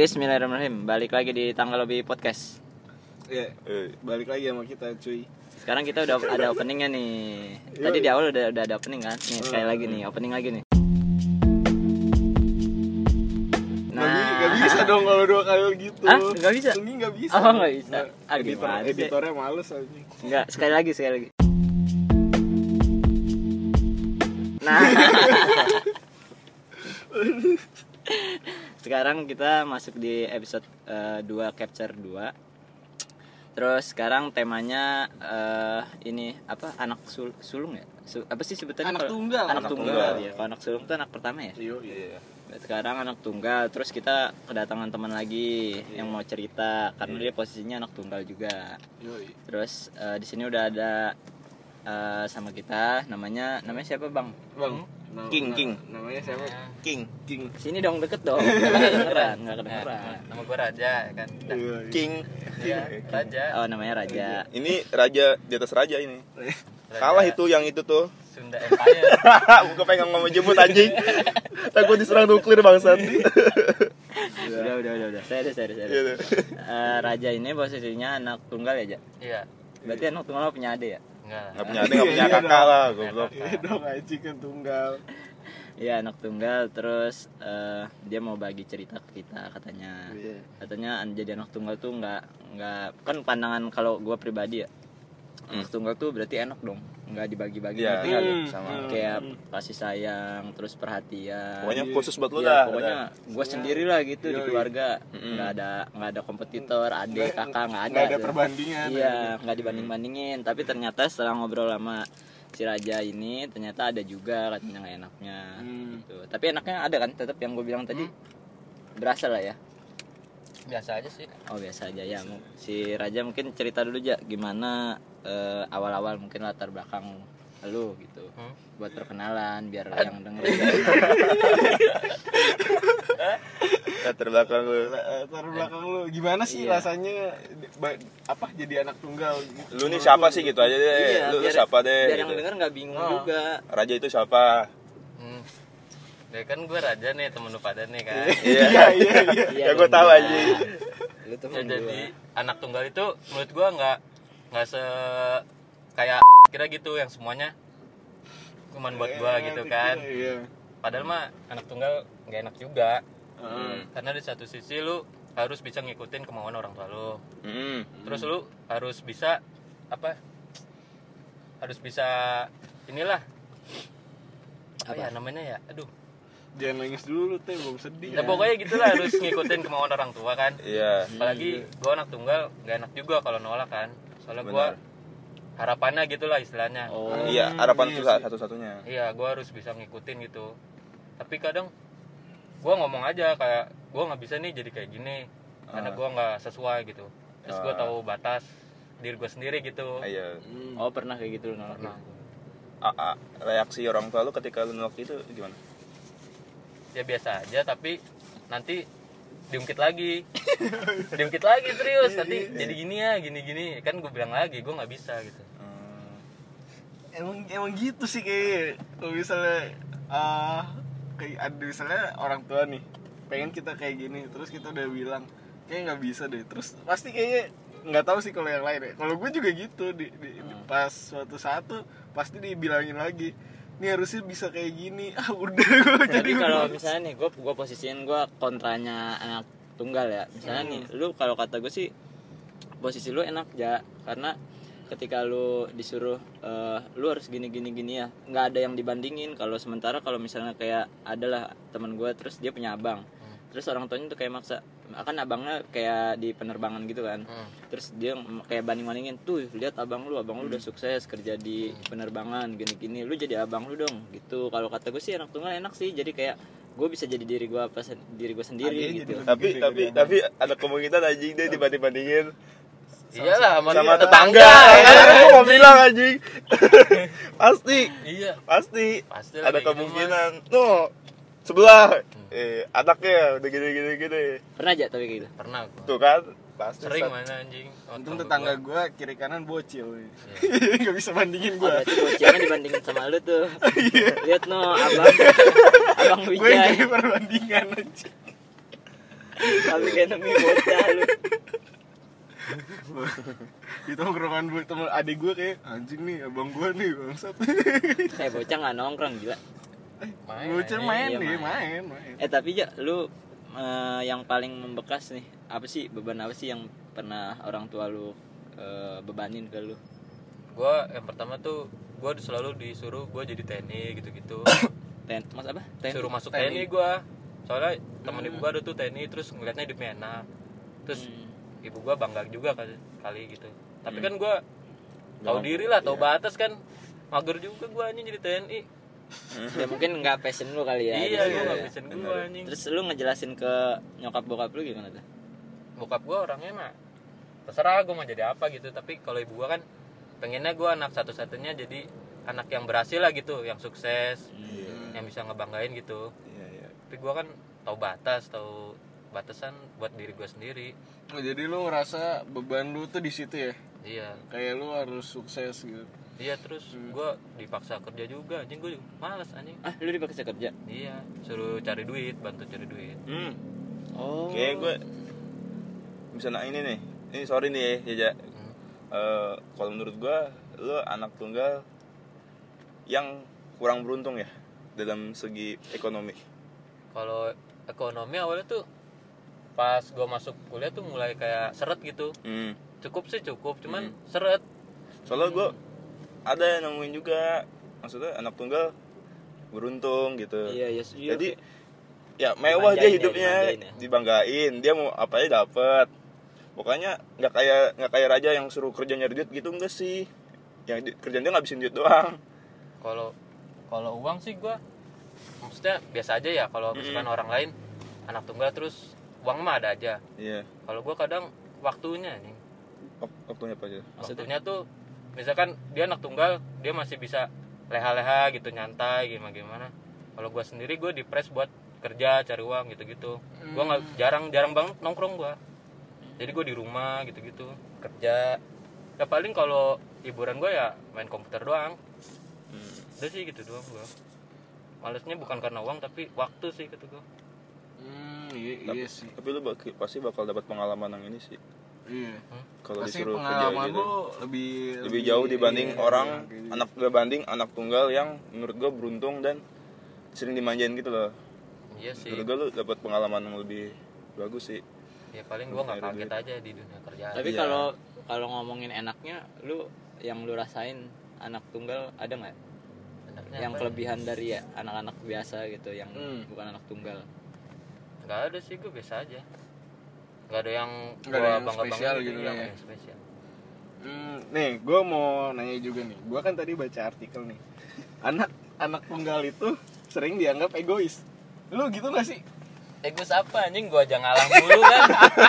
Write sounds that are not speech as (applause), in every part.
Bismillahirrahmanirrahim. Balik lagi di tanggal lebih podcast. Ya, Eh, balik lagi sama kita cuy. Sekarang kita udah ada openingnya nih. (laughs) Tadi di awal udah udah ada opening kan? Nih sekali lagi nih, opening lagi nih. Nah, gak bisa dong kalau dua kali gitu. Hah? Nggak bisa? Ini gak bisa. Oh, nggak bisa. Ah, Editor, editornya males aja. Enggak, sekali lagi, sekali lagi. (laughs) Nah. (laughs) sekarang kita masuk di episode 2 capture 2. Terus sekarang temanya eh, ini apa? Anak sul- sulung ya? Su- apa sih sebutannya? Anak tunggal. Anak, Anak tunggal. tunggal. ya. Kalau anak sulung tuh anak pertama ya? Iya, iya. Sekarang anak tunggal, terus kita kedatangan teman lagi Iya. yang mau cerita karena dia posisinya anak tunggal juga. Yoi. Terus eh, di sini udah ada eh, sama kita, namanya namanya siapa bang? Bang, nama- King, na- King. Namanya siapa? King, King. Sini dong deket dong, (laughs) nggak kedengeran, nggak kedengeran. nama gue Raja kan. Iya, iya. King. Iya, Raja Oh namanya Raja. Ini raja di atas raja ini. Raja Kalah itu yang itu tuh. Sunda Empire (laughs) Bukan pengen ngomong jemput anjing. Takut diserang nuklir bangsat. Udah udah udah udah. Saya saya saya. Iya, tuh. Raja ini posisinya anak tunggal ya, Ja? iya Berarti anak tunggal punya adik ya? Enggak Enggak punya adik, enggak punya kakak lah, goblok. Iya dong, Aji kan tunggal. Iya anak tunggal terus eh, dia mau bagi cerita ke kita katanya. Iya. Katanya an- jadi anak tunggal tuh nggak nggak kan pandangan kalau gua pribadi ya. Anak tunggal tuh berarti enak dong, nggak dibagi-bagi Iya, ngerti nggak lu? Hmm, sama. hmm. Kayak kasih sayang, terus perhatian. Pokoknya khusus buat lu Iya, dah. pokoknya gue sendiri lah gitu di Yoi. keluarga Mm-mm. nggak ada nggak ada kompetitor adik kakak nggak ada Nggak ada tuh. perbandingan. iya nggak dibanding bandingin tapi ternyata setelah ngobrol sama si raja ini ternyata ada juga katanya nggak enaknya Hmm. gitu tapi enaknya ada kan tetap yang gue bilang tadi berasa lah ya biasa aja sih oh biasa aja ya si raja mungkin cerita dulu aja gimana eh, awal-awal mungkin latar belakang lu gitu Hmm. buat perkenalan biar yang dengerin (laughs) Latar belakang lu. Latar belakang lu gimana sih Iya. rasanya apa jadi anak tunggal gitu. Lu nih siapa sih gitu aja deh. Iya, Lu, lu biar- siapa deh? biar yang gitu. denger nggak bingung Oh. juga Raja itu siapa? hmm. Ya kan gue Raja nih temen lu pada nih kan (laughs) Iya. Iya, iya, iya. Iya, Ya gue dong, tahu lu tuh ya, jadi anak tunggal itu menurut gue nggak nggak se kayak kira gitu yang semuanya cuman buat gue gitu kan Iya. padahal mah anak tunggal nggak enak juga Heeh. karena di satu sisi lu harus bisa ngikutin kemauan orang tua lu Hmm. terus lu harus bisa apa harus bisa inilah apa, Apa? ya namanya ya aduh Jangan nangis dulu teh, belum sedih. ya pokoknya gitulah harus ngikutin kemauan orang tua kan Iya. apalagi gua anak tunggal gak enak juga kalau nolak kan soalnya gua Benar. harapannya gitulah istilahnya oh Iya, harapan iya itu sih. satu-satunya. iya gua harus bisa ngikutin gitu tapi kadang gua ngomong aja kayak gua nggak bisa nih jadi kayak gini karena Ah. gua nggak sesuai gitu terus gua Ah. tahu batas diri gua sendiri gitu Iya. Hmm. oh pernah kayak gitu lu nolak Pernah. A- a- reaksi orang tua lu ketika lu nolak itu gimana? Ya biasa aja tapi nanti diungkit lagi. (laughs) Diungkit lagi serius. Nanti jadi gini ya gini gini kan gue bilang lagi gue nggak bisa gitu. Hmm. emang emang gitu sih kayak kalau misalnya ah kayak ada misalnya orang tua nih pengen kita kayak gini terus kita udah bilang kayak nggak bisa deh. Terus pasti kayaknya nggak tahu sih kalau yang lain ya. Kalau gue juga gitu di, di- di- pas suatu saat tuh pasti dibilangin lagi ini harusnya bisa kayak gini. (laughs) Ah udah gue jadi jadi kalau misalnya nih gue gue posisiin gue kontranya anak tunggal ya. Misalnya nih lu kalau kata gue sih posisi lu enak ya karena ketika lu disuruh eh, lu harus gini gini gini ya. Nggak ada yang dibandingin. Kalau sementara kalau misalnya kayak adalah teman gue terus dia punya abang terus orang tuanya tuh kayak maksa akan abangnya kayak di penerbangan gitu kan Hmm. terus dia kayak banding bandingin tuh lihat abang lu abang lu udah sukses kerja di penerbangan gini gini lu jadi abang lu dong gitu kalau kata gue sih anak tunggal enak sih jadi kayak gue bisa jadi diri gue apa diri gue sendiri Adanya gitu jadi Tapi Gede-gedean. tapi tapi ada kemungkinan anjing deh dibanding-bandingin iyalah sama, sama dia. tetangga. Kan gua mau bilang anjing. (laughs) pasti, iya pasti Pasti ada gitu, kemungkinan. No, sebelah. Eh anaknya udah gini gini gini. pernah aja tapi gitu? Pernah gua. Tuh kan, pasti sering Sat. mana anjing. Untung Sama tetangga gua. gue kiri kanan bocil Iya. (laughs) nggak bisa bandingin oh, gue berarti bocilnya dibandingin sama lu tuh. (laughs) Lihat no abang. Abang gue yang Wijay jadi perbandingan aja Public enemy bocah lu. di tongkrongan gue temen adik gue kayak anjing nih abang gue nih bangsat. Kayak bocah nggak nongkrong gila. Main, bocah anjing. main Iya, nih main. main main Eh tapi ya lu eh, yang paling membekas nih apa sih beban apa sih yang pernah orang tua lu eh, bebanin ke lu? gue yang pertama tuh gue selalu disuruh gue jadi TNI gitu-gitu (coughs) Ten, mas apa? Ten. suruh masuk TNI. TNI gue soalnya temen ibu gue ada tuh TNI terus ngeliatnya hidupnya enak terus Hmm. ibu gue bangga juga kali, kali gitu tapi Hmm. kan gue tahu diri lah tahu iya. batas kan mager juga gue anjing jadi TNI ya mungkin nggak passion lu kali ya. iya gue nggak bisa gue anjing Terus lu ngejelasin ke nyokap bokap lu gimana tuh? bokap gue orangnya mah terserah gue mau jadi apa gitu tapi kalau ibu gue kan pengennya gue anak satu-satunya jadi anak yang berhasil lah gitu yang sukses Iya. yang bisa ngebanggain gitu Iya, iya. tapi gue kan tahu batas tahu batasan buat diri gue sendiri Oh, jadi lu ngerasa beban lu tuh di situ ya iya kayak lu harus sukses gitu iya terus gue dipaksa kerja juga anjing gue malas anjing Ah, lu dipaksa kerja? iya suruh cari duit bantu cari duit Hmm. Oh. Kayak gue misalnya ini nih. Ini sorry nih ya, Jaja. Hmm. Eh, kalau menurut gue, lo anak tunggal yang kurang beruntung ya dalam segi ekonomi. kalau ekonomi awalnya tuh pas gue masuk kuliah tuh mulai kayak seret gitu Hmm. cukup sih cukup cuman Hmm. seret Soalnya gue ada yang nemuin juga, maksudnya anak tunggal beruntung gitu. Iya, iya. iya. Jadi ya mewah dia ya, hidupnya, dimanjain ya. dibanggain. Dia mau apa aja dapat. Pokoknya nggak kayak nggak kayak raja yang suruh kerja nyari duit gitu enggak sih. Yang di- kerjaan dia ngabisin duit doang. kalau kalau uang sih gue maksudnya biasa aja ya kalau misalkan orang lain anak tunggal terus uang mah ada aja Iya. kalau gue kadang waktunya nih Wak- Waktunya apa aja? waktunya tuh misalkan dia anak tunggal dia masih bisa leha-leha gitu nyantai gimana gimana kalau gue sendiri gue dipres buat kerja cari uang gitu gitu gue nggak jarang jarang banget nongkrong gue jadi gue di rumah gitu gitu kerja. Ya paling kalau hiburan gue ya main komputer doang. Udah sih gitu doang gue malesnya bukan karena uang tapi waktu sih kata gue hmm iya, Tapi, iya sih. tapi lu bak- pasti bakal dapat pengalaman yang ini sih. Iya Kalau pasti disuruh kerja pengalaman gitu. lu lebih Lebih jauh dibanding iya, orang iya, gitu. anak gak banding anak tunggal yang menurut gua beruntung dan sering dimanjain gitu loh. iya sih Menurut gua lu dapat pengalaman yang lebih bagus sih. ya paling gue nggak kaget aja di dunia kerjaan Tapi Iya. kalau kalau ngomongin enaknya, lu yang lu rasain anak tunggal ada nggak? Enaknya Yang apa ya? kelebihan dari ya anak-anak biasa gitu, yang Hmm. bukan anak tunggal. nggak ada sih gue biasa aja nggak ada yang Nggak ada yang bangga spesial banget gitu iya, ya. yang spesial. Hmm, nih gue mau nanya juga nih. Gue kan tadi baca artikel nih. Anak anak tunggal itu sering dianggap egois. Lu gitu gak sih? Egois apa anjing? Gue aja ngalah mulu kan?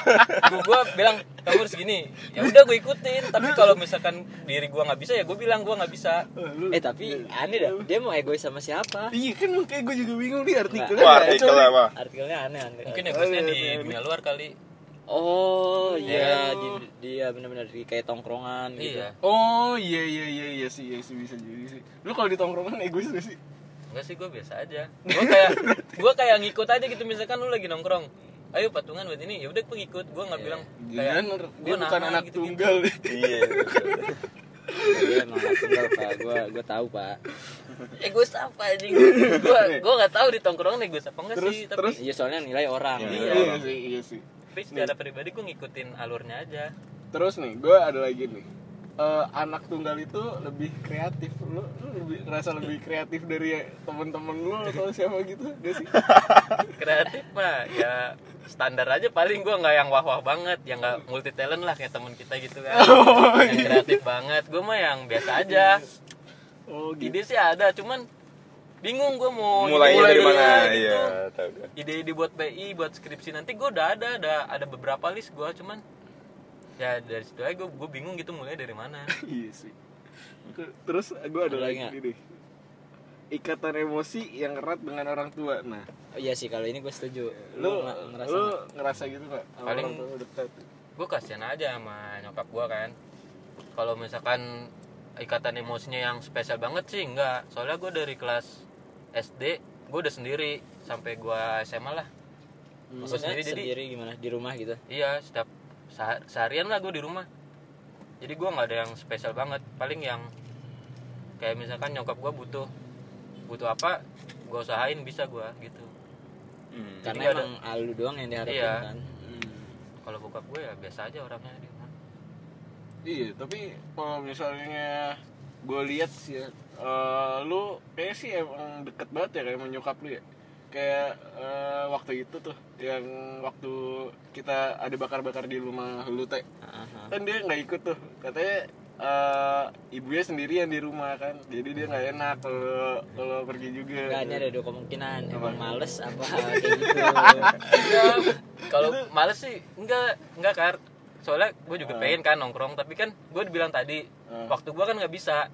(laughs) Gue gua bilang kamu harus gini. Ya udah gue ikutin. Tapi kalau misalkan diri gue nggak bisa ya gue bilang gue nggak bisa. Eh, lu- Eh tapi aneh dah, dia mau egois sama siapa? iya kan makanya gue juga bingung nih artikelnya. Wah, nggak artikel coba. apa? Artikelnya aneh-aneh. mungkin egoisnya di dunia luar kali Oh iya, Iya. di, dia benar-benar di kayak tongkrongan gitu. iya oh iya iya iya iya sih iya sih bisa jadi sih lu kalau di tongkrongan egois gak sih Enggak sih gue biasa aja gue kayak gue kayak ngikut aja gitu misalkan lu lagi nongkrong ayo patungan buat ini ya udah gue ngikut gue nggak bilang kayak Jangan, dia gua bukan anak gitu-gitu. tunggal Iya. Dia emang anak tunggal pak, gua gua tahu pak. egois apa anjing gue gue nggak tahu di tongkrongan egois apa enggak Terus- sih tapi terus? Iya soalnya nilai orang. Iya. nilai iya orang. sih iya sih tapi secara pribadi gue ngikutin alurnya aja. Terus nih gue ada lagi nih. Eh, anak tunggal itu lebih kreatif. Lu, lu lebih ngerasa lebih (laughs) kreatif dari temen-temen lu atau siapa gitu? Gak sih? (laughs) Kreatif mah ya standar aja paling. Gue nggak yang wah wah banget yang nggak multi talent lah kayak teman kita gitu kan. (laughs) Yang kreatif banget. Gue mah yang biasa aja. Oh gitu. Ide sih ada cuman bingung gue mau ide- dari mulai mana? gitu. Iya, tahu gue. ide-ide buat PI buat skripsi nanti gue udah ada ada ada beberapa list gue cuman ya dari situ aja gue gue bingung gitu mulai dari mana. (laughs) Iya sih. Terus gue ada Ada lagi nih. Ikatan emosi yang erat dengan orang tua. Nah. Oh, iya sih kalau ini gue setuju. lu Lu, ngerasa lu ngerasa gitu gak sama Paling- gue kasihan aja sama nyokap gue kan. Kalau misalkan ikatan emosinya yang spesial banget sih enggak soalnya gue dari kelas SD gue udah sendiri sampai gue SMA lah. Maksudnya sendiri, jadi- sendiri gimana? Di rumah gitu? Iya setiap seha- seharian lah gue di rumah. Jadi gue nggak ada yang spesial banget. Paling yang kayak misalkan nyokap gue butuh butuh apa gue usahain bisa gue gitu. Hmm. karena ada- emang alu doang yang diharapin Iya. kan? Kalau bokap gue ya biasa aja orangnya di rumah. Iya, tapi kalau misalnya gue lihat sih ya, eh, lu kayak sih emang deket banget ya kayak sama nyokap lu ya. Kayak eh, waktu itu tuh yang waktu kita ada bakar-bakar di rumah lu teh. Kan dia nggak ikut tuh. Katanya eh, ibunya sendirian di rumah kan. Jadi dia nggak enak kalau kalau pergi juga. Enggak, ini ada dua kemungkinan emang males apa kayak gitu (laughs) kalau males sih enggak enggak kar soalnya gue juga Ah. pengen kan nongkrong tapi kan gue dibilang tadi Ah. waktu gue kan nggak bisa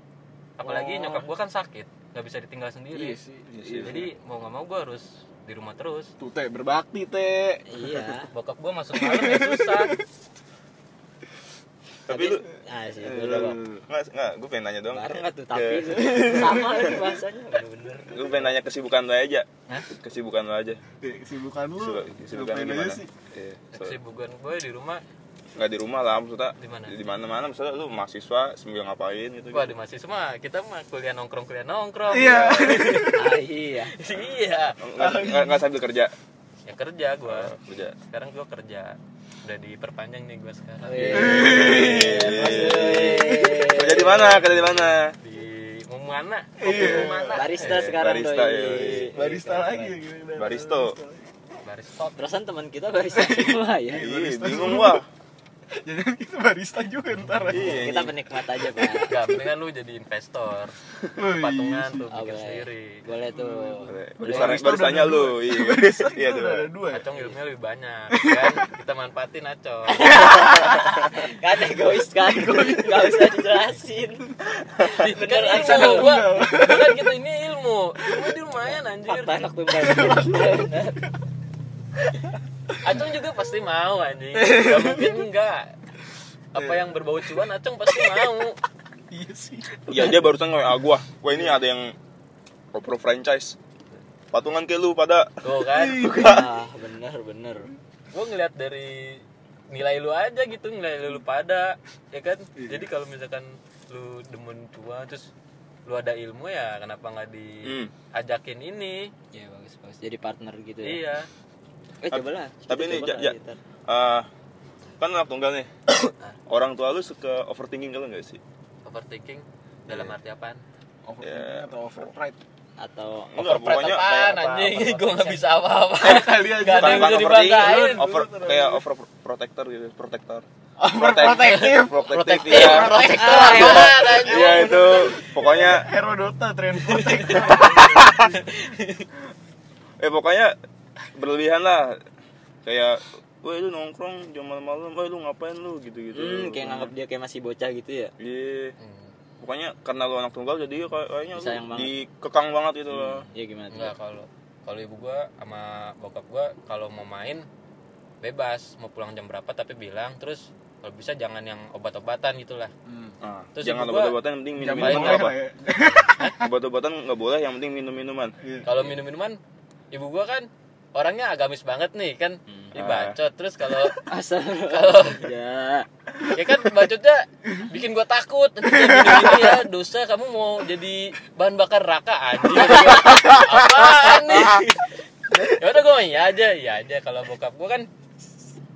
apalagi Oh. nyokap gue kan sakit nggak bisa ditinggal sendiri Iya sih. Iya. jadi mau nggak mau gue harus di rumah terus Tuh teh berbakti teh. iya (laughs) bokap gue masuk malam ya susah tapi lu ah sih Eh, dulu nggak nggak gue pengen nanya doang bareng (laughs) nggak tuh Ke- tapi sama lagi bahasanya bener-bener gue pengen nanya kesibukan lo aja Hah? kesibukan lo aja Kesibukan lu. Kesibukan- kesibukan gimana aja sih? Iya, so- kesibukan gue di rumah nggak di rumah lah maksudnya. Di mana? di mana mana misalnya lu mahasiswa sembil ngapain gitu gue di masih semua kita mah kuliah nongkrong kuliah nongkrong. Iya. (laughs) ah iya. Iya. Nggak nggak- sambil kerja? Ya kerja gue Oh, kerja. Sekarang gue kerja. Udah diperpanjang nih gue sekarang. Wih, kerja di mana? Kerja di mana? Di mau mana Iya. kopi mau mana barista Eh, sekarang barista, doi. iya. Barista lagi. Baristo. barista perasaan teman kita barista semua ya. Iya bingung wah (laughs) Jangan kita barista juga ntar. iya kita ini. penikmat aja pak. Gak, mendingan lu jadi investor. Wih, patungan tuh Oh, bikin boleh. sendiri. Boleh tuh. Boleh. Boleh. barista Barista baristanya lu iya. (laughs) Iya Udah dua. ada dua. acong ilmunya lebih banyak (laughs) kan? Kita manfaatin acong kan egois kan? Nggak usah dijelasin. Kan bener aja. gua. Kan kita ini ilmu. Ilmu dia lumayan anjir. Fakta anak tumbal acong juga pasti mau anjing. (laughs) Gak mungkin enggak. Apa yang berbau cuan acong pasti mau. Iya sih. iya dia barusan nge WA gua. Wah ini ada yang oper franchise. Patungan ke lu pada. Tuh kan? Ah bener bener. Gue ngeliat dari nilai lu aja gitu nilai lu pada ya kan? Jadi kalau misalkan lu demen cuan terus lu ada ilmu ya kenapa nggak Hmm. diajakin ini? Ya bagus bagus. Jadi partner gitu ya? Iya eh coba lah tapi ini, Ja- Ja. Ah, kan anak tunggal nih. (coughs) Orang tua lu suka overthinking kalau nggak sih? Overthinking dalam arti apaan? Overthinking atau overpride? atau Enggak, pokoknya apaan anjing? (laughs) Gue nggak bisa apa-apa. Kali aja. Gak ada yang bisa dibanggain over kayak over protector. Gitu protector. Protektif Protektif. anjing? iya itu. Pokoknya Herodota trend protect. (laughs) (laughs) eh pokoknya berlebihan lah kayak Woi lu nongkrong jam malam-malam, woi lu ngapain lu gitu-gitu. hmm, kayak nganggap dia kayak masih bocah gitu ya Iya. Hmm, Pokoknya karena lu anak tunggal jadi kayak- kayaknya lu Sayang banget. dikekang banget gitu loh. ya gimana tuh Enggak kalau kalau ibu gua sama bokap gua kalau mau main bebas mau pulang jam berapa tapi bilang terus kalau bisa jangan yang obat-obatan gitulah Nah, Terus jangan obat-obatan yang penting Jangan minum-minuman boleh apa? ya. Obat-obatan nggak boleh, yang penting minum-minuman. kalau minum-minuman ibu gua kan orangnya agamis banget nih kan? Hmm. ini bacot. Terus kalau (laughs) asal. kalau ya ya kan bacotnya bikin gua takut. Nanti ya dosa kamu mau jadi bahan bakar raka anjing. (laughs) Apaan nih? Ya udah gua iya aja iya aja. Kalau bokap gua kan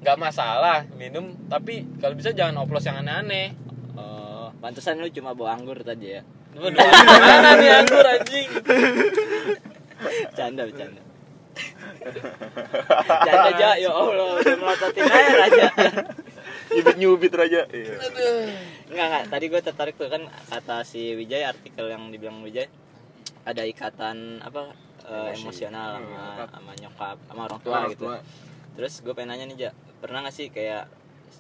nggak masalah minum tapi kalau bisa jangan oplos yang aneh-aneh. Oh pantesan lu cuma bawa anggur tadi ya. Waduh, mana nih anggur anjing? Canda bercanda (laughs) canda aja ya allah melototin aja raja Nyubit-nyubit raja. Iya. Enggak, enggak. Tadi gue tertarik tuh kan kata si Wijay artikel yang dibilang Wijay ada ikatan apa eh, Emosi. emosional sama nyokap. sama nyokap sama orang tua Orang gitu. tua. Terus gue pengen nanya nih Ja, pernah gak sih kayak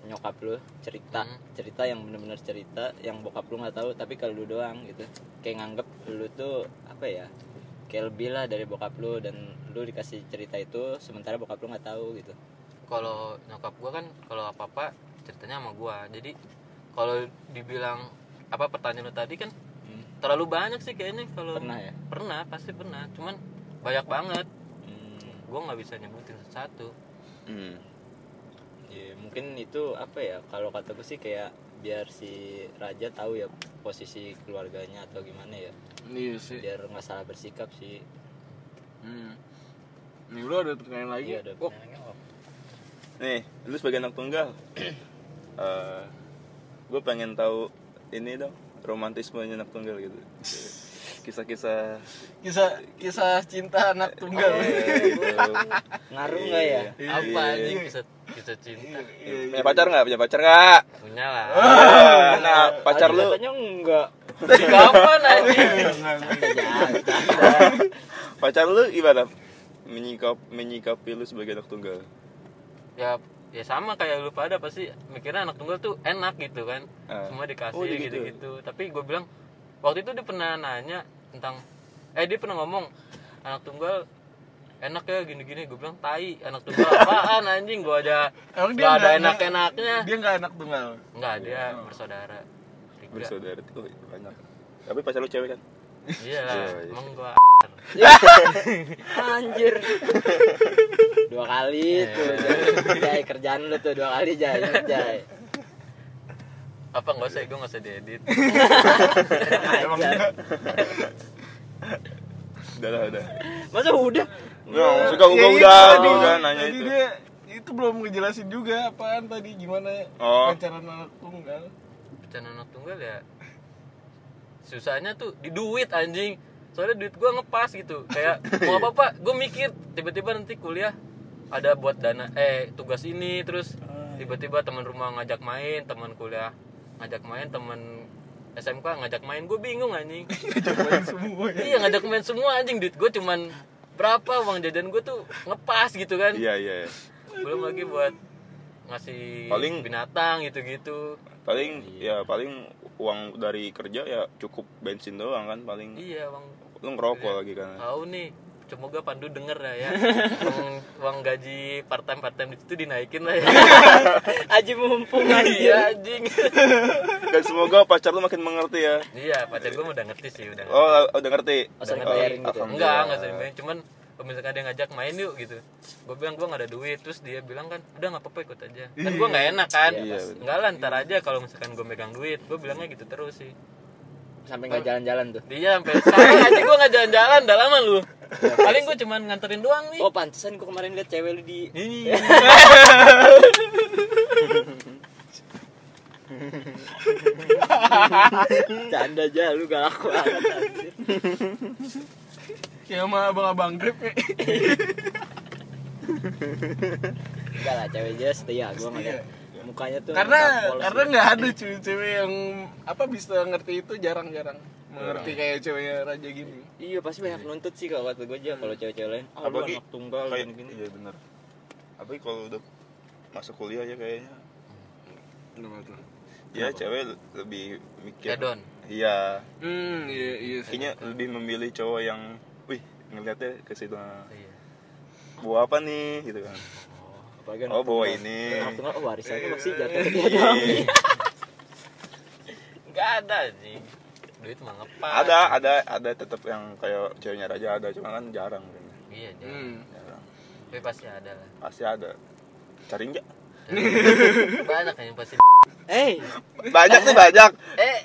nyokap lu cerita Hmm. cerita yang bener-bener cerita yang bokap lu nggak tahu tapi kalau lu doang gitu kayak nganggep lu tuh apa ya kayak lebih lah dari bokap lu dan lu dikasih cerita itu sementara bokap lu nggak tahu gitu kalau nyokap gua kan kalau apa apa ceritanya sama gua jadi kalau dibilang apa pertanyaan lu tadi kan Hmm. terlalu banyak sih kayaknya kalau pernah ya pernah pasti pernah cuman banyak banget Hmm. gua nggak bisa nyebutin satu hmm. ya mungkin itu apa ya kalau kata gue sih kayak biar si raja tahu ya posisi keluarganya atau gimana ya. Iya sih. Biar nggak salah bersikap sih. Hmm. nih lu ada pertanyaan lagi? Iya ada oh, pertanyaan. Oh, nih lu sebagai anak tunggal (clears throat) eh gue pengen tahu ini dong romantismenya anak tunggal gitu. (laughs) Kisah-kisah. Kisah kisah cinta anak tunggal. Gitu. ngaruh nggak ya? Iya. apa anjing bisa bisa cinta. Iya, punya pacar nggak? Punya pacar nggak? Punya lah. Nah pacar lu? Katanya enggak. Dari kapan (laughs) anjing. Pacar lu gimana? Menyikap menyikapi lu sebagai anak tunggal. Ya ya sama kayak lu pada pasti mikirnya anak tunggal tuh enak gitu kan. Ah. semua dikasih Oh, gitu. gitu-gitu. Tapi gue bilang waktu itu dia pernah nanya tentang eh dia pernah ngomong anak tunggal enak ya gini-gini. Gue bilang tai anak tunggal apaan anjing? Gue aja Emang dia gak ada enak-enaknya dia nggak anak tunggal? Nggak dia bersaudara. Tiga. Bersaudara oh, banyak. Tapi pacar lu cewek kan? Iya lah Iya, iya. emang gue (laughs) anjir. Dua kali tuh jay kerjaan lu tuh dua kali jay inget jay apa nggak usah gue nggak usah diedit. Udah lah udah. Masa udah nggak suka gua Ya itu udah tadi. gua udah nanya itu. dia itu belum ngejelasin juga apaan tadi gimana Oh. pacaran anak tunggal. Bencana anak tunggal ya susahnya tuh di duit anjing. Soalnya duit gua ngepas gitu. Kayak (laughs) mau apa apa gue mikir tiba-tiba nanti kuliah ada buat dana eh tugas ini terus tiba-tiba teman rumah ngajak main teman kuliah ngajak main teman SMK ngajak main. Gue bingung anjing. (laughs) Cobain semua ya? Iya ngajak main semua anjing. Duit gue cuman berapa uang jajan gue tuh ngepas gitu kan. Iya iya belum lagi buat ngasih Paling- binatang gitu-gitu. Paling ya paling uang dari kerja ya cukup bensin doang kan paling. Iya bang lu ngerokok lagi kan? Tahu nih semoga Pandu denger lah ya. (laughs) Uang, uang gaji part time part time itu dinaikin lah ya. (laughs) Aji mumpung aja. iya anjing. (laughs) Dan semoga pacar lu makin mengerti ya. Iya pacar gue udah ngerti sih udah oh udah ngerti? Asal Oh, ngebayarin gitu. enggak enggak sering main cuman misalkan dia ngajak main yuk gitu. Gue bilang gue gak ada duit. Terus dia bilang kan udah nggak apa-apa ikut aja. Kan gue nggak enak kan? Iya, enggak lah ntar aja kalau misalkan gue megang duit. Gue bilangnya gitu terus sih. Sampai nggak jalan-jalan tuh. Dia sampai sekarang aja gue nggak jalan-jalan udah lama lu paling gue cuman nganterin doang nih. Oh pantesan gua kemarin liat cewek lu di (laughs) canda aja lu gak laku banget kayak sama abang-abang ya enggak lah cewek jelas setia gua ngeliat mukanya tuh karena karena gitu. nggak ada cewek-cewek yang apa bisa ngerti itu jarang-jarang mengerti kayak ceweknya raja gini. Iya pasti banyak nuntut sih kalau kata gue aja kalau cewek-cewek lain. Ah lu Apalagi anak tunggal kayak gini iya bener. Apalagi kalau udah masuk kuliah ya kayaknya. Ya cewek lebih mikir. Hedon. iya. Hmm iya iya sih. kayaknya lebih memilih cowok yang wih ngeliatnya ke situ. Iya. bawa apa nih? gitu kan (laughs) apalagi oh bawa ini anak tunggal oh warisannya Iya. masih jatuh ke dia doang Iya. Gak ada sih. Duit mah ngepas. ada ada ada tetap yang kayak ceweknya raja ada cuma kan jarang kan. Iya, jangan. hmm. jarang Tapi pasti ada lah. pasti ada cari nggak Banyak yang pasti. eh banyak sih banyak Eh,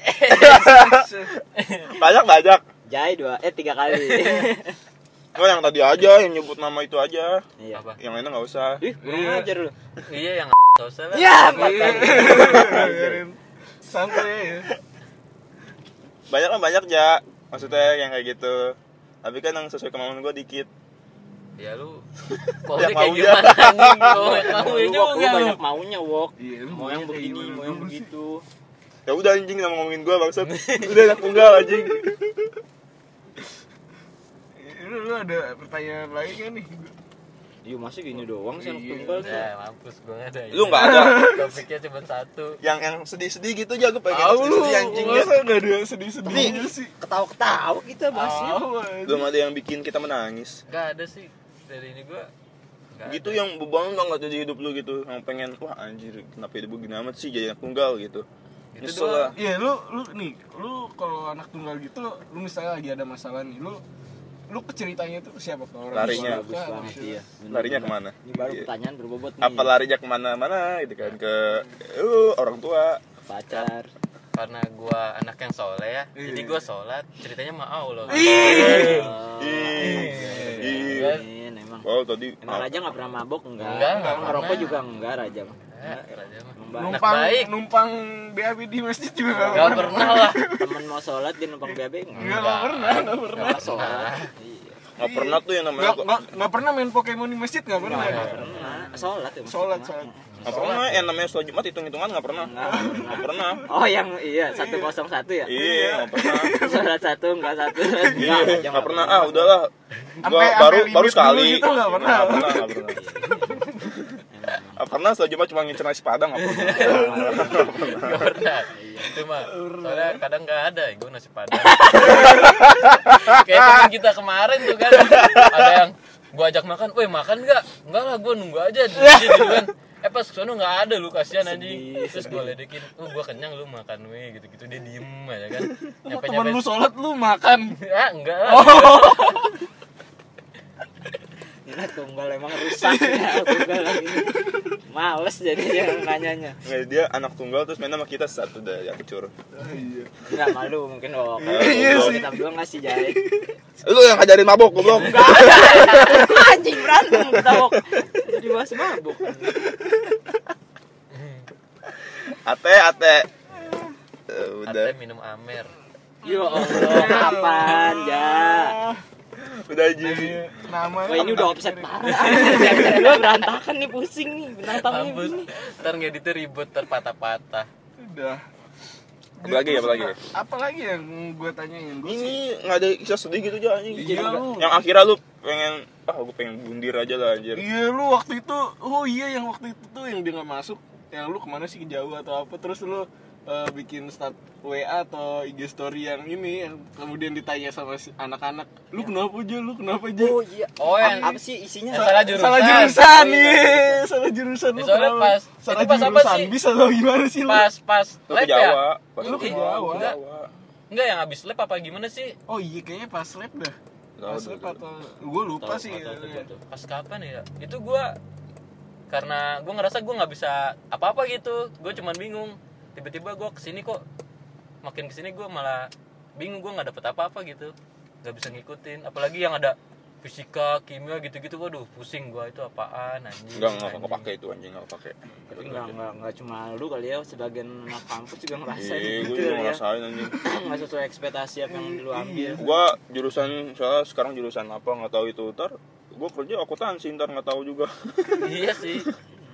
(laughs) banyak banyak jai dua eh tiga kali (laughs) Oh yang tadi aja yang nyebut nama itu aja. Iya. Apa? yang lainnya nggak usah. Ih kurang Iya. ajar lu. Iya yang gak usah lah. ya santai ya banyak lah banyak ya maksudnya yang kayak gitu. Tapi kan yang sesuai kemauan gue dikit. Ya lu Ya, (laughs) maunya kayak maunya. gimana? Mau (laughs) juga lu. banyak maunya wok. Iya, mau maunya yang begini mau yang begitu. Ya udah anjing mau ngomongin gue bangsat. (laughs) Udah anak tunggal anjing lu, lu ada pertanyaan lain kan nih? Iya masih gini doang sih anak tunggal tuh Ya mampus gue ada. lu nggak ada. Topiknya cuma satu. yang yang sedih-sedih gitu aja gue pengen Tahu lu, sedih anjing ya. Masa nggak ada sedih-sedihnya sih? ketawa-ketawa kita masih aja. belum ada yang bikin kita menangis. Gak ada sih. Dari ini gue. Gak gitu yang beban banget jadi hidup lu gitu. Yang pengen wah anjir kenapa hidup gue gini amat sih? Jadi anak tunggal gitu. Itu nyesel lah. Iya, lu lu nih, lu kalau anak tunggal gitu, lu misalnya lagi ada masalah nih, lu lu ke ceritanya tuh siapa? Ke orang Larinya. bagus banget iya Bener, larinya bener. ke mana? Ini baru Iya. pertanyaan berbobot nih. Apa larinya ke mana-mana gitu kan ke uh, orang tua. Pacar. Karena gua anak yang soleh ya jadi gua sholat ceritanya mah Allah. Oh, Ih, Iya. Oh tadi emang raja nggak pernah mabok? Enggak. Enggak, enggak ngerokok juga enggak raja Anak numpang baik. numpang BAB di masjid juga nggak Gak pernah. lah. (laughs) Temen mau sholat dia numpang BAB enggak Nggak, nggak pernah nggak pernah. Nggak sholat iya. Nggak pernah tuh yang namanya nggak nggak nggak pernah main Pokemon di masjid nggak pernah. Nggak pernah. Sholat ya sholat sholat. Nggak pernah. Yang namanya sholat jumat hitung hitungan nggak pernah. Nggak nggak pernah. oh yang iya satu kosong satu ya? Iya nggak pernah. (laughs) Sholat satu enggak satu. Iya nggak pernah. ah udahlah. Gua baru baru sekali. gitu nggak pernah. nggak pernah (laughs) nggak pernah Ah, pernah sholat jumat cuma ngincer nasi padang (laughs) nggak pernah. Gak pernah Itu mah. Soalnya kadang gak ada ya Gue nasi padang. (laughs) Kayak temen kita kemarin tuh kan. Ada yang Gue ajak makan Weh makan gak? Enggak lah gue nunggu aja di sini gitu kan Eh pas ke sana gak ada lu kasihan anjing. Terus gue ledekin Oh gue kenyang lu makan weh gitu-gitu. Dia diem aja kan. (laughs) Temen lu sholat lu makan. Ah enggak lah. Ini tunggal emang rusak ya tunggal lagi. Males jadinya nanyanya. Nggak, dia anak tunggal terus main sama kita satu dah yang kecur Enggak malu mungkin oh. Iya Kalau sih. kita berdua ngasih jahe. lu yang ngajarin mabok goblok Anjing berantem kita wok. Jadi bahas mabuk. ate ate Eh, udah Ate minum amer Ya Allah, kapan ya? Udah jadi nama Wah ini udah offset parah. (laughs) Gua berantakan nih pusing nih Mampus. begini. Ntar ngeditnya ribut Terpatah-patah udah. Apalagi, apalagi? apalagi yang gue tanyain gue sih ini nggak ada kisah sedih gitu aja anjing. Iya, lu. yang akhirnya lu pengen ah gue pengen bundir aja lah anjir. Iya lu waktu itu, oh iya yang waktu itu tuh yang dia nggak masuk, yang lu ke mana sih ke jauh atau apa, terus lu eh, bikin start WA atau IG story yang ini, yang kemudian ditanya sama si anak-anak, lu kenapa aja, lu kenapa aja? Oh iya. Oh, yang- apa sih isinya? yang salah jurusan. Salah jurusan nih, salah jurusan lu Ya, soalnya kenapa? pas- salah itu pas apa jurusan sih? bisa atau gimana sih lu? Pas pas lu ke live Jawa ya pas Lu ke. Jawa. Ke Jawa. Enggak yang abis lab apa gimana sih? Oh iya kayaknya pas lab dah. Pas tahu, lab atau gue lupa sih. Pas kapan ya? Itu gua karena gua ngerasa gua nggak bisa apa-apa gitu. Gua cuman bingung. Tiba-tiba gua ke sini kok makin ke sini gua malah bingung gua nggak dapet apa-apa gitu. Nggak bisa ngikutin. Apalagi yang ada fisika, kimia gitu-gitu. Waduh, pusing gua itu apaan anjing. enggak enggak anjing. kepake itu anjing enggak kepake Tapi enggak enggak enggak cuma lu kali ya, sebagian anak kampus juga ngerasain iya gitu gue juga ya. ngerasain anjing (clears throat) Enggak sesuai ekspektasi apa yang lu ambil. gua jurusan soalnya sekarang jurusan apa nggak tahu itu ntar gua kerja akuntansi ntar nggak tahu juga (laughs) iya sih.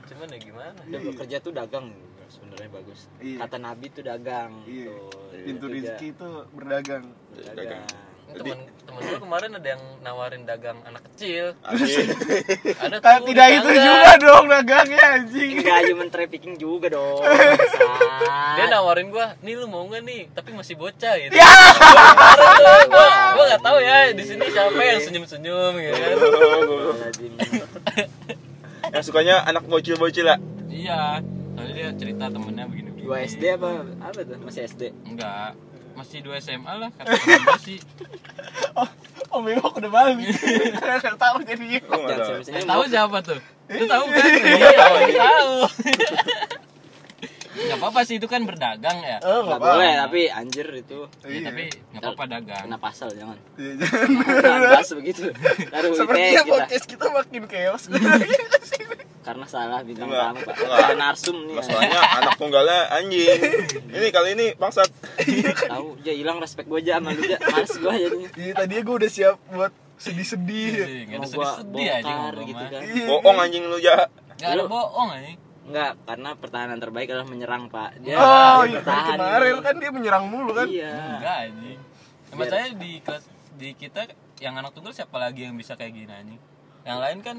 Cuman ya gimana? Dia bekerja tuh dagang sebenarnya bagus. Iya. Kata Nabi tuh dagang. Iya. Tuh, Pintu itu rezeki itu berdagang. dagang Temen temen gue kemarin ada yang nawarin dagang anak kecil. (laughs) Ada Ah, tuh tidak itu juga dong dagangnya anjing. Enggak human trafficking juga dong. (laughs) dia nawarin gua nih lu mau nggak nih tapi masih bocah gitu ya gua gua nggak tahu ya di sini siapa yang senyum senyum gitu kan yang sukanya anak bocil-bocil lah iya soalnya dia cerita temennya begini begini Dua SD apa apa tuh? Masih SD. enggak masih dua SMA lah kata sih (laughs) Oh, oh memang udah balik. (laughs) Enggak tahu jadi. tahu siapa tuh lu tahu kan (laughs) iya tahu tahu nggak apa-apa sih itu kan berdagang ya Oh, Nggak boleh tapi anjir itu. Ya, tapi nggak apa-apa dagang Kena pasal jangan. Iya, bahas begitu. Taruh Sepertinya podcast kita makin chaos. (laughs) Karena salah bintang tamu, Pak. Enggak. Narsum nih. masalahnya anak tunggalnya anjing ini kali ini bangsat Tahu, dia hilang respect gue aja sama lu aja. Males gue jadinya. Iya, tadinya gue udah siap buat sedih-sedih. Iya, Mau sedih-sedih aja bongkar gitu kan. Iya. bohong anjing lu ya nggak ada bohong aja Enggak, karena pertahanan terbaik adalah menyerang, Pak. Dia Oh, iya bertahan kemarin nih. kan dia menyerang mulu kan. Iya. Enggak anjing. Sama saya di kelas di kita yang anak tunggal siapa lagi yang bisa kayak gini anjing? Yang lain kan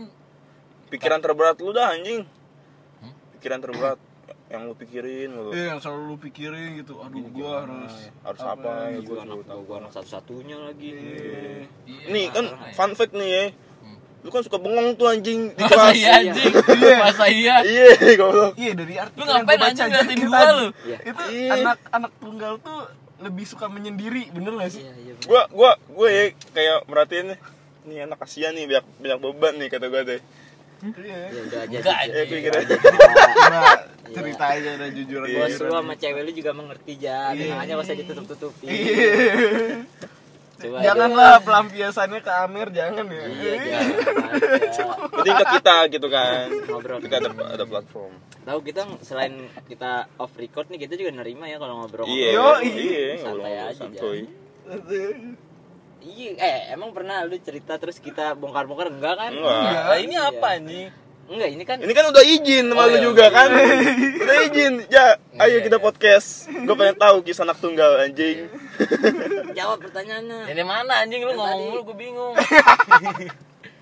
pikiran terberat lu dah anjing Hmm? pikiran terberat yang lu pikirin lu Iya, yang selalu lu pikirin gitu. Aduh, gua harus harus apa, ya gua anak tahu gue anak satu-satunya lagi. Iya. iya, nih kan ya. fun fact nih ya. Lu kan suka bengong tuh anjing di Masa (laughs) kelas iya anjing? (laughs) Masa iya? iya (laughs) goblok Iya dari artikel Lu yang ngapain gua baca anjing ngeliatin gua lu? Iya. Itu Iya. anak anak tunggal tuh lebih suka menyendiri bener gak sih iya iya bener. Gua gua gue ya kayak merhatiin nih anak kasihan nih banyak banyak beban nih kata gue deh. iya ya udah aja Enggak, jujur. Eh pikirnya Coba cerita aja udah jujur bos lu sama cewek lu juga mengerti ja Iya. makanya gak usah ditutup tutupi Iya. Coba janganlah pelampiasannya ke Amir jangan ya iya jangan penting (laughs) ke kita gitu kan. Ngobrol. Kita ada ada platform. tahu kita selain kita off record nih kita juga nerima ya kalau ngobrol Iya. Yoi. Iya, Santai ngobrol aja, santuy. iya eh emang pernah lu cerita terus kita bongkar bongkar enggak kan Enggak. Nah, ini apa anjing? enggak ini kan Ini kan udah izin sama Oh, lu iya, juga iya. kan? (laughs) udah izin. Ya, ayo Iya, kita iya. podcast. Gue pengen tahu kisah anak tunggal anjing. (laughs) jawab pertanyaannya Ini mana anjing lu Yang ngomong mulu gue bingung. (laughs)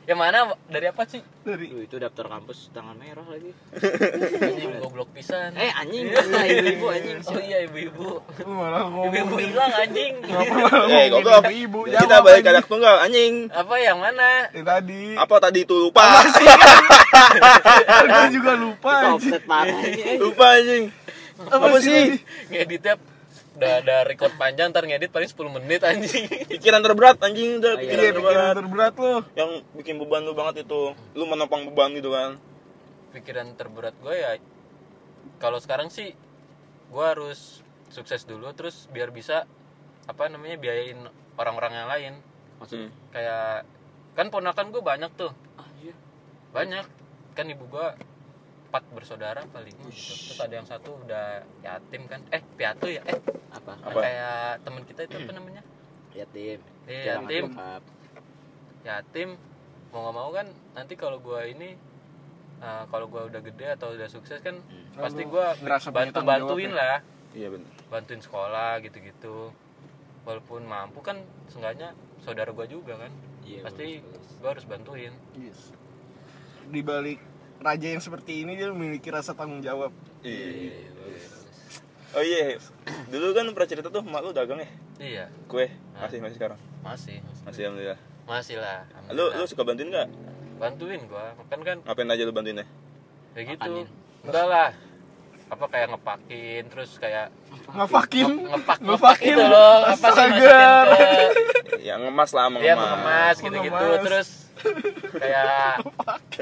yang mana dari apa sih? dari Duh, itu daftar kampus tangan merah lagi Anjing goblok pisan. eh anjing (laughs) kata ibu-ibu anjing Oh iya ibu-ibu. lu malah ngomong Ibu-ibu hilang anjing. Eh, goblok. ibu Kita balik ke anak tunggal anjing. Apa yang mana? Eh, tadi Apa tadi itu lupa? gue juga lupa anjing. lupa anjing. Apa sih? Ngeditnya udah ada record panjang ntar ngedit paling 10 menit anjing. Pikiran terberat anjing udah Oh, iya, pikiran iya terberat. pikiran terberat lo Yang bikin beban lu banget itu. Lu menopang beban gitu kan. Pikiran terberat gue ya kalau sekarang sih gue harus sukses dulu terus biar bisa apa namanya biayain orang-orang yang lain Maksudnya. kayak kan ponakan gue banyak tuh ah iya banyak kan ibu gua empat bersaudara paling gitu. terus ada yang satu udah yatim kan. Eh piatu ya? Eh apa? Apa? kayak teman kita itu apa namanya? Yatim. Iya, Jangan yatim. yatim. Mau nggak mau kan nanti kalau gua ini eh, kalau gua udah gede atau udah sukses kan Hmm. pasti Lalu gua ngerasa punya bantu bantuin ya? lah. Iya benar. bantuin sekolah gitu-gitu. Walaupun mampu kan seenggaknya saudara gua juga kan. Iya, pasti gua harus bantuin. Yes. di balik raja yang seperti ini dia memiliki rasa tanggung jawab Iya. Iya, bagus, bagus. Oh iya. Dulu kan pernah cerita tuh mak lu dagang ya? iya Kue. Masih masih sekarang. masih masih, Masih alhamdulillah. masih lah Lu lu suka bantuin nggak? bantuin gua kan kan Ngapain aja lu bantuinnya? kayak gitu Makanin. enggak lah apa kayak ngepakin terus kayak ngafakin nge- ngepak ngepak Ngepakin. itu loh apa sih Astaga. masukin ke Ya ngemas lah, dia mengemas. mengemas gitu gitu terus kayak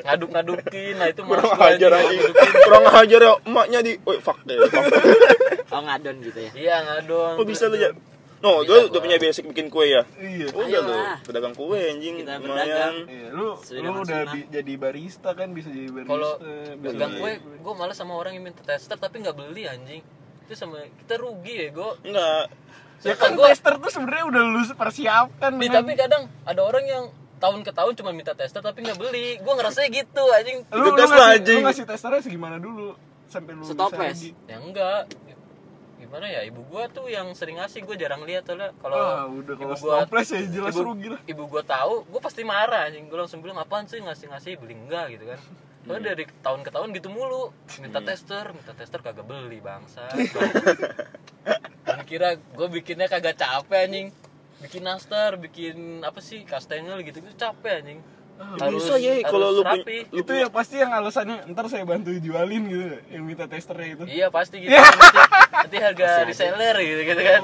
ngaduk ngadukin nah itu Kurang mas gua ajar anjing, anjing. ngadukin. Kurang ajar ya emaknya di. Woi, fuck deh. fuck. (laughs) oh ngadon gitu ya iya ngadon Oh bisa lu ya? No, Bisa gua. udah punya basic bikin kue ya. iya Udah lu, Ayolah. pedagang kue anjing. Kita Lumayan. berdagang. Iya, lu lu udah bi- jadi barista kan bisa jadi barista kalau bisa dagang jadi- kue gue malas sama orang yang minta tester tapi nggak beli anjing itu sama kita rugi ya gue Enggak. ya kan gua tester tuh sebenarnya udah lu persiapkan Nih, tapi kadang ada orang yang tahun ke tahun cuma minta tester tapi nggak beli. Gue ngerasa gitu anjing. Lu, lu, ngasih, lah, lu anjing. ngasih testernya segimana dulu? Sampai lu rugi. ya enggak. Gimana ya ibu gua tuh yang sering ngasih gue jarang lihat soalnya kalau ah udah kalau stoples ya jelas ibu, rugi lah. ibu gua tahu gua pasti marah anjing. Gua langsung bilang apaan sih ngasih ngasih beli enggak? Gitu kan. Soalnya dari tahun ke tahun gitu mulu. Minta tester minta tester kagak beli bangsa dan (laughs) kira gue bikinnya kagak capek anjing bikin nastar bikin apa sih kastengel gitu gitu capek anjing. Bisa ya, kalau lu rapi. itu ya pasti yang alasannya ntar saya bantu jualin gitu yang minta testernya itu. Iya pasti gitu. Nanti, (laughs) nanti harga reseller gitu, gitu kan.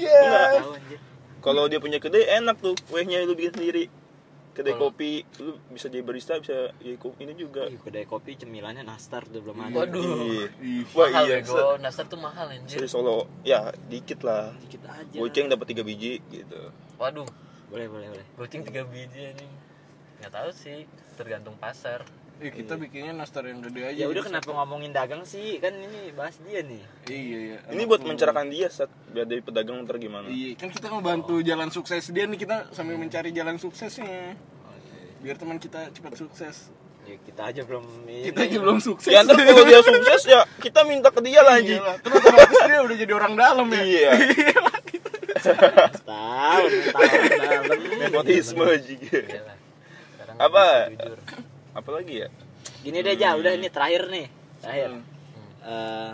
Iya. tahu anjir Kalau dia punya kedai enak tuh, kuehnya lu bikin sendiri. Kedai Kalau- kopi, lu bisa jadi barista, bisa ya ko- ini juga. Ih, kedai kopi cemilannya nastar tuh belum ada. Waduh. Iya. Ih, Wah mahal iya, bego nastar tuh mahal anjir. Seri Solo, ya dikit lah. dikit aja. Goceng dapat 3 biji gitu. waduh. Boleh boleh boleh. Goceng tiga biji anjing. Nggak tahu sih tergantung pasar Ya kita bikinnya nastar yang gede aja. ya udah gitu. kenapa ngomongin dagang sih kan ini bahas dia nih Iya iya. Ini buat mencerahkan dia saat biar dari pedagang ntar gimana. Iya, kan kita ngebantu jalan sukses dia nih kita sambil mencari jalan suksesnya. Biar teman kita cepat sukses. ya kita aja belum ini. Kita aja belum sukses. Ya ntar kalau dia sukses ya kita minta ke dia lah anjing. Iyalah, Terus dia udah jadi orang dalam ya. Iya. tahun tahun dalam Nepotisme. Iyalah. Sekarang Apa? jujur. Apa lagi ya? gini deh aja udah ini terakhir nih terakhir Hmm. Eh,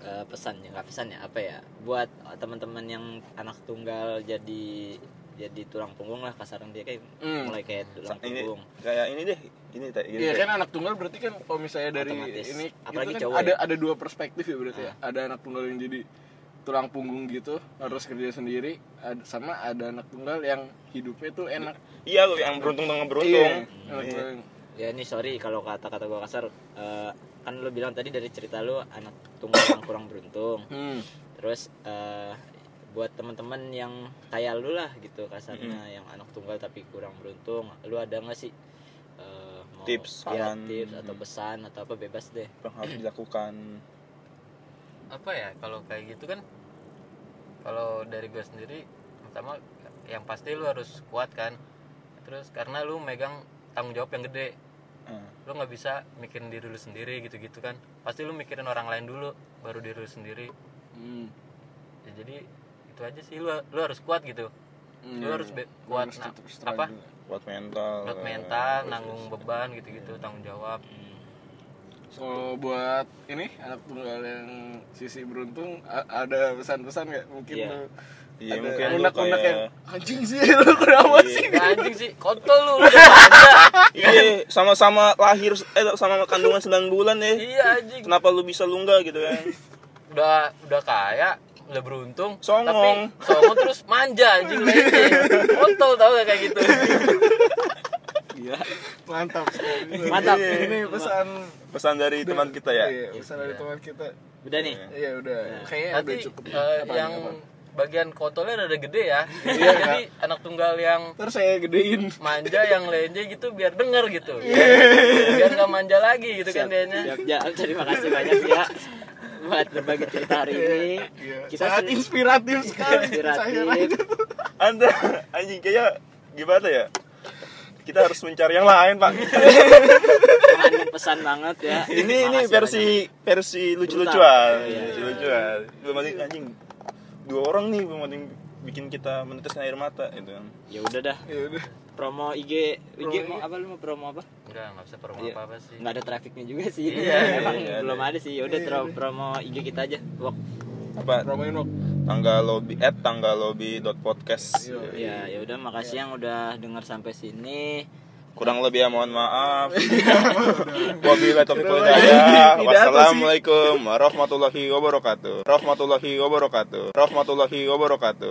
eh, pesan ya nggak pesan ya apa ya buat teman-teman yang anak tunggal jadi jadi tulang punggung lah kasaran dia kayak Hmm. mulai kayak tulang Ini punggung kayak ini deh. Ini gini. Iya deh. kan anak tunggal berarti kan kalau misalnya dari Otomatis. ini Apalagi kan cowok ada ya. ada dua perspektif ya berarti ya. Ada anak tunggal yang jadi tulang punggung gitu harus kerja sendiri. Ad- sama ada anak tunggal yang hidupnya tuh enak. Iya lu yang beruntung dengan beruntung. Iya, anak Iya. ya ini sorry kalau kata-kata gue kasar. Eh, kan lu bilang tadi dari cerita lu anak tunggal yang kurang beruntung. Hmm. terus eh, buat teman-teman yang kayak lu lah gitu kasarnya yang anak tunggal tapi kurang beruntung lu ada nggak sih? Eh, mau- Tips, ya, saran. tips atau pesan atau apa bebas deh. Yang harus dilakukan. Apa ya kalau kayak gitu kan kalau dari gue sendiri pertama yang pasti lu harus kuat kan terus karena lu megang tanggung jawab yang gede Ah. lu nggak bisa mikirin diri lu sendiri gitu-gitu kan pasti lu mikirin orang lain dulu baru diri lu sendiri Hmm. ya jadi itu aja sih lu lu harus kuat gitu Hmm. lu harus be- kuat Harus na- tetap struggle. apa buat mental kuat eh, mental nanggung beban gitu-gitu tanggung jawab So buat ini anak tunggal yang sisi beruntung ada pesan-pesan nggak mungkin Iya. lu iya ada mungkin unek-unek kayak yang anjing sih (laughs) lu kenapa Iya. sih Nggak anjing sih kontol lu lu udah (laughs) manja. iya sama-sama lahir eh sama kandungan 9 bulan ya iya anjing kenapa lu bisa lungga gitu kan udah udah kaya udah beruntung Songong. tapi songong terus manja anjing kontol tau gak kayak gitu (laughs) gila. Mantap sekali. (laughs) Mantap. ini pesan pesan dari teman kita ya? Iya, pesan dari teman kita. Udah nih? Iya udah. Kayaknya nanti udah cukup. Apa, yang apa? bagian kontolnya rada gede ya. Iya, jadi anak tunggal yang ntar saya gedein. manja yang lenje gitu biar denger gitu. Biar nggak manja lagi gitu kan dianya. Siap ya terima kasih banyak ya buat berbagi cerita hari ini. Iya. kita sangat inspiratif sekali. Inspiratif. Anda anjing kayak gimana ya kita harus mencari yang lain pak pesan banget ya ini ini versi banyak. versi lucu-lucuan Brutal. Iya. lucu-lucuan belum ada anjing dua orang nih belum ada bikin kita meneteskan air mata gitu kan ya udah dah ya udah promo IG IG Promo mau apa lu mau promo apa enggak nggak bisa promo Iya. apa apa sih nggak ada trafficnya juga sih Iya, emang iya, belum iya. ada sih ya udah tro- promo IG kita aja Wok. apa promoin Wok. Tanggal lobby at tanggal lobby dot podcast. Iya. ya ya udah makasih yang udah dengar sampai sini. Kurang lebih ya mohon maaf. (laughs) Wabillahi taufiq wal hidayah. Wassalamualaikum warahmatullahi wabarakatuh. Warahmatullahi wabarakatuh. Warahmatullahi wabarakatuh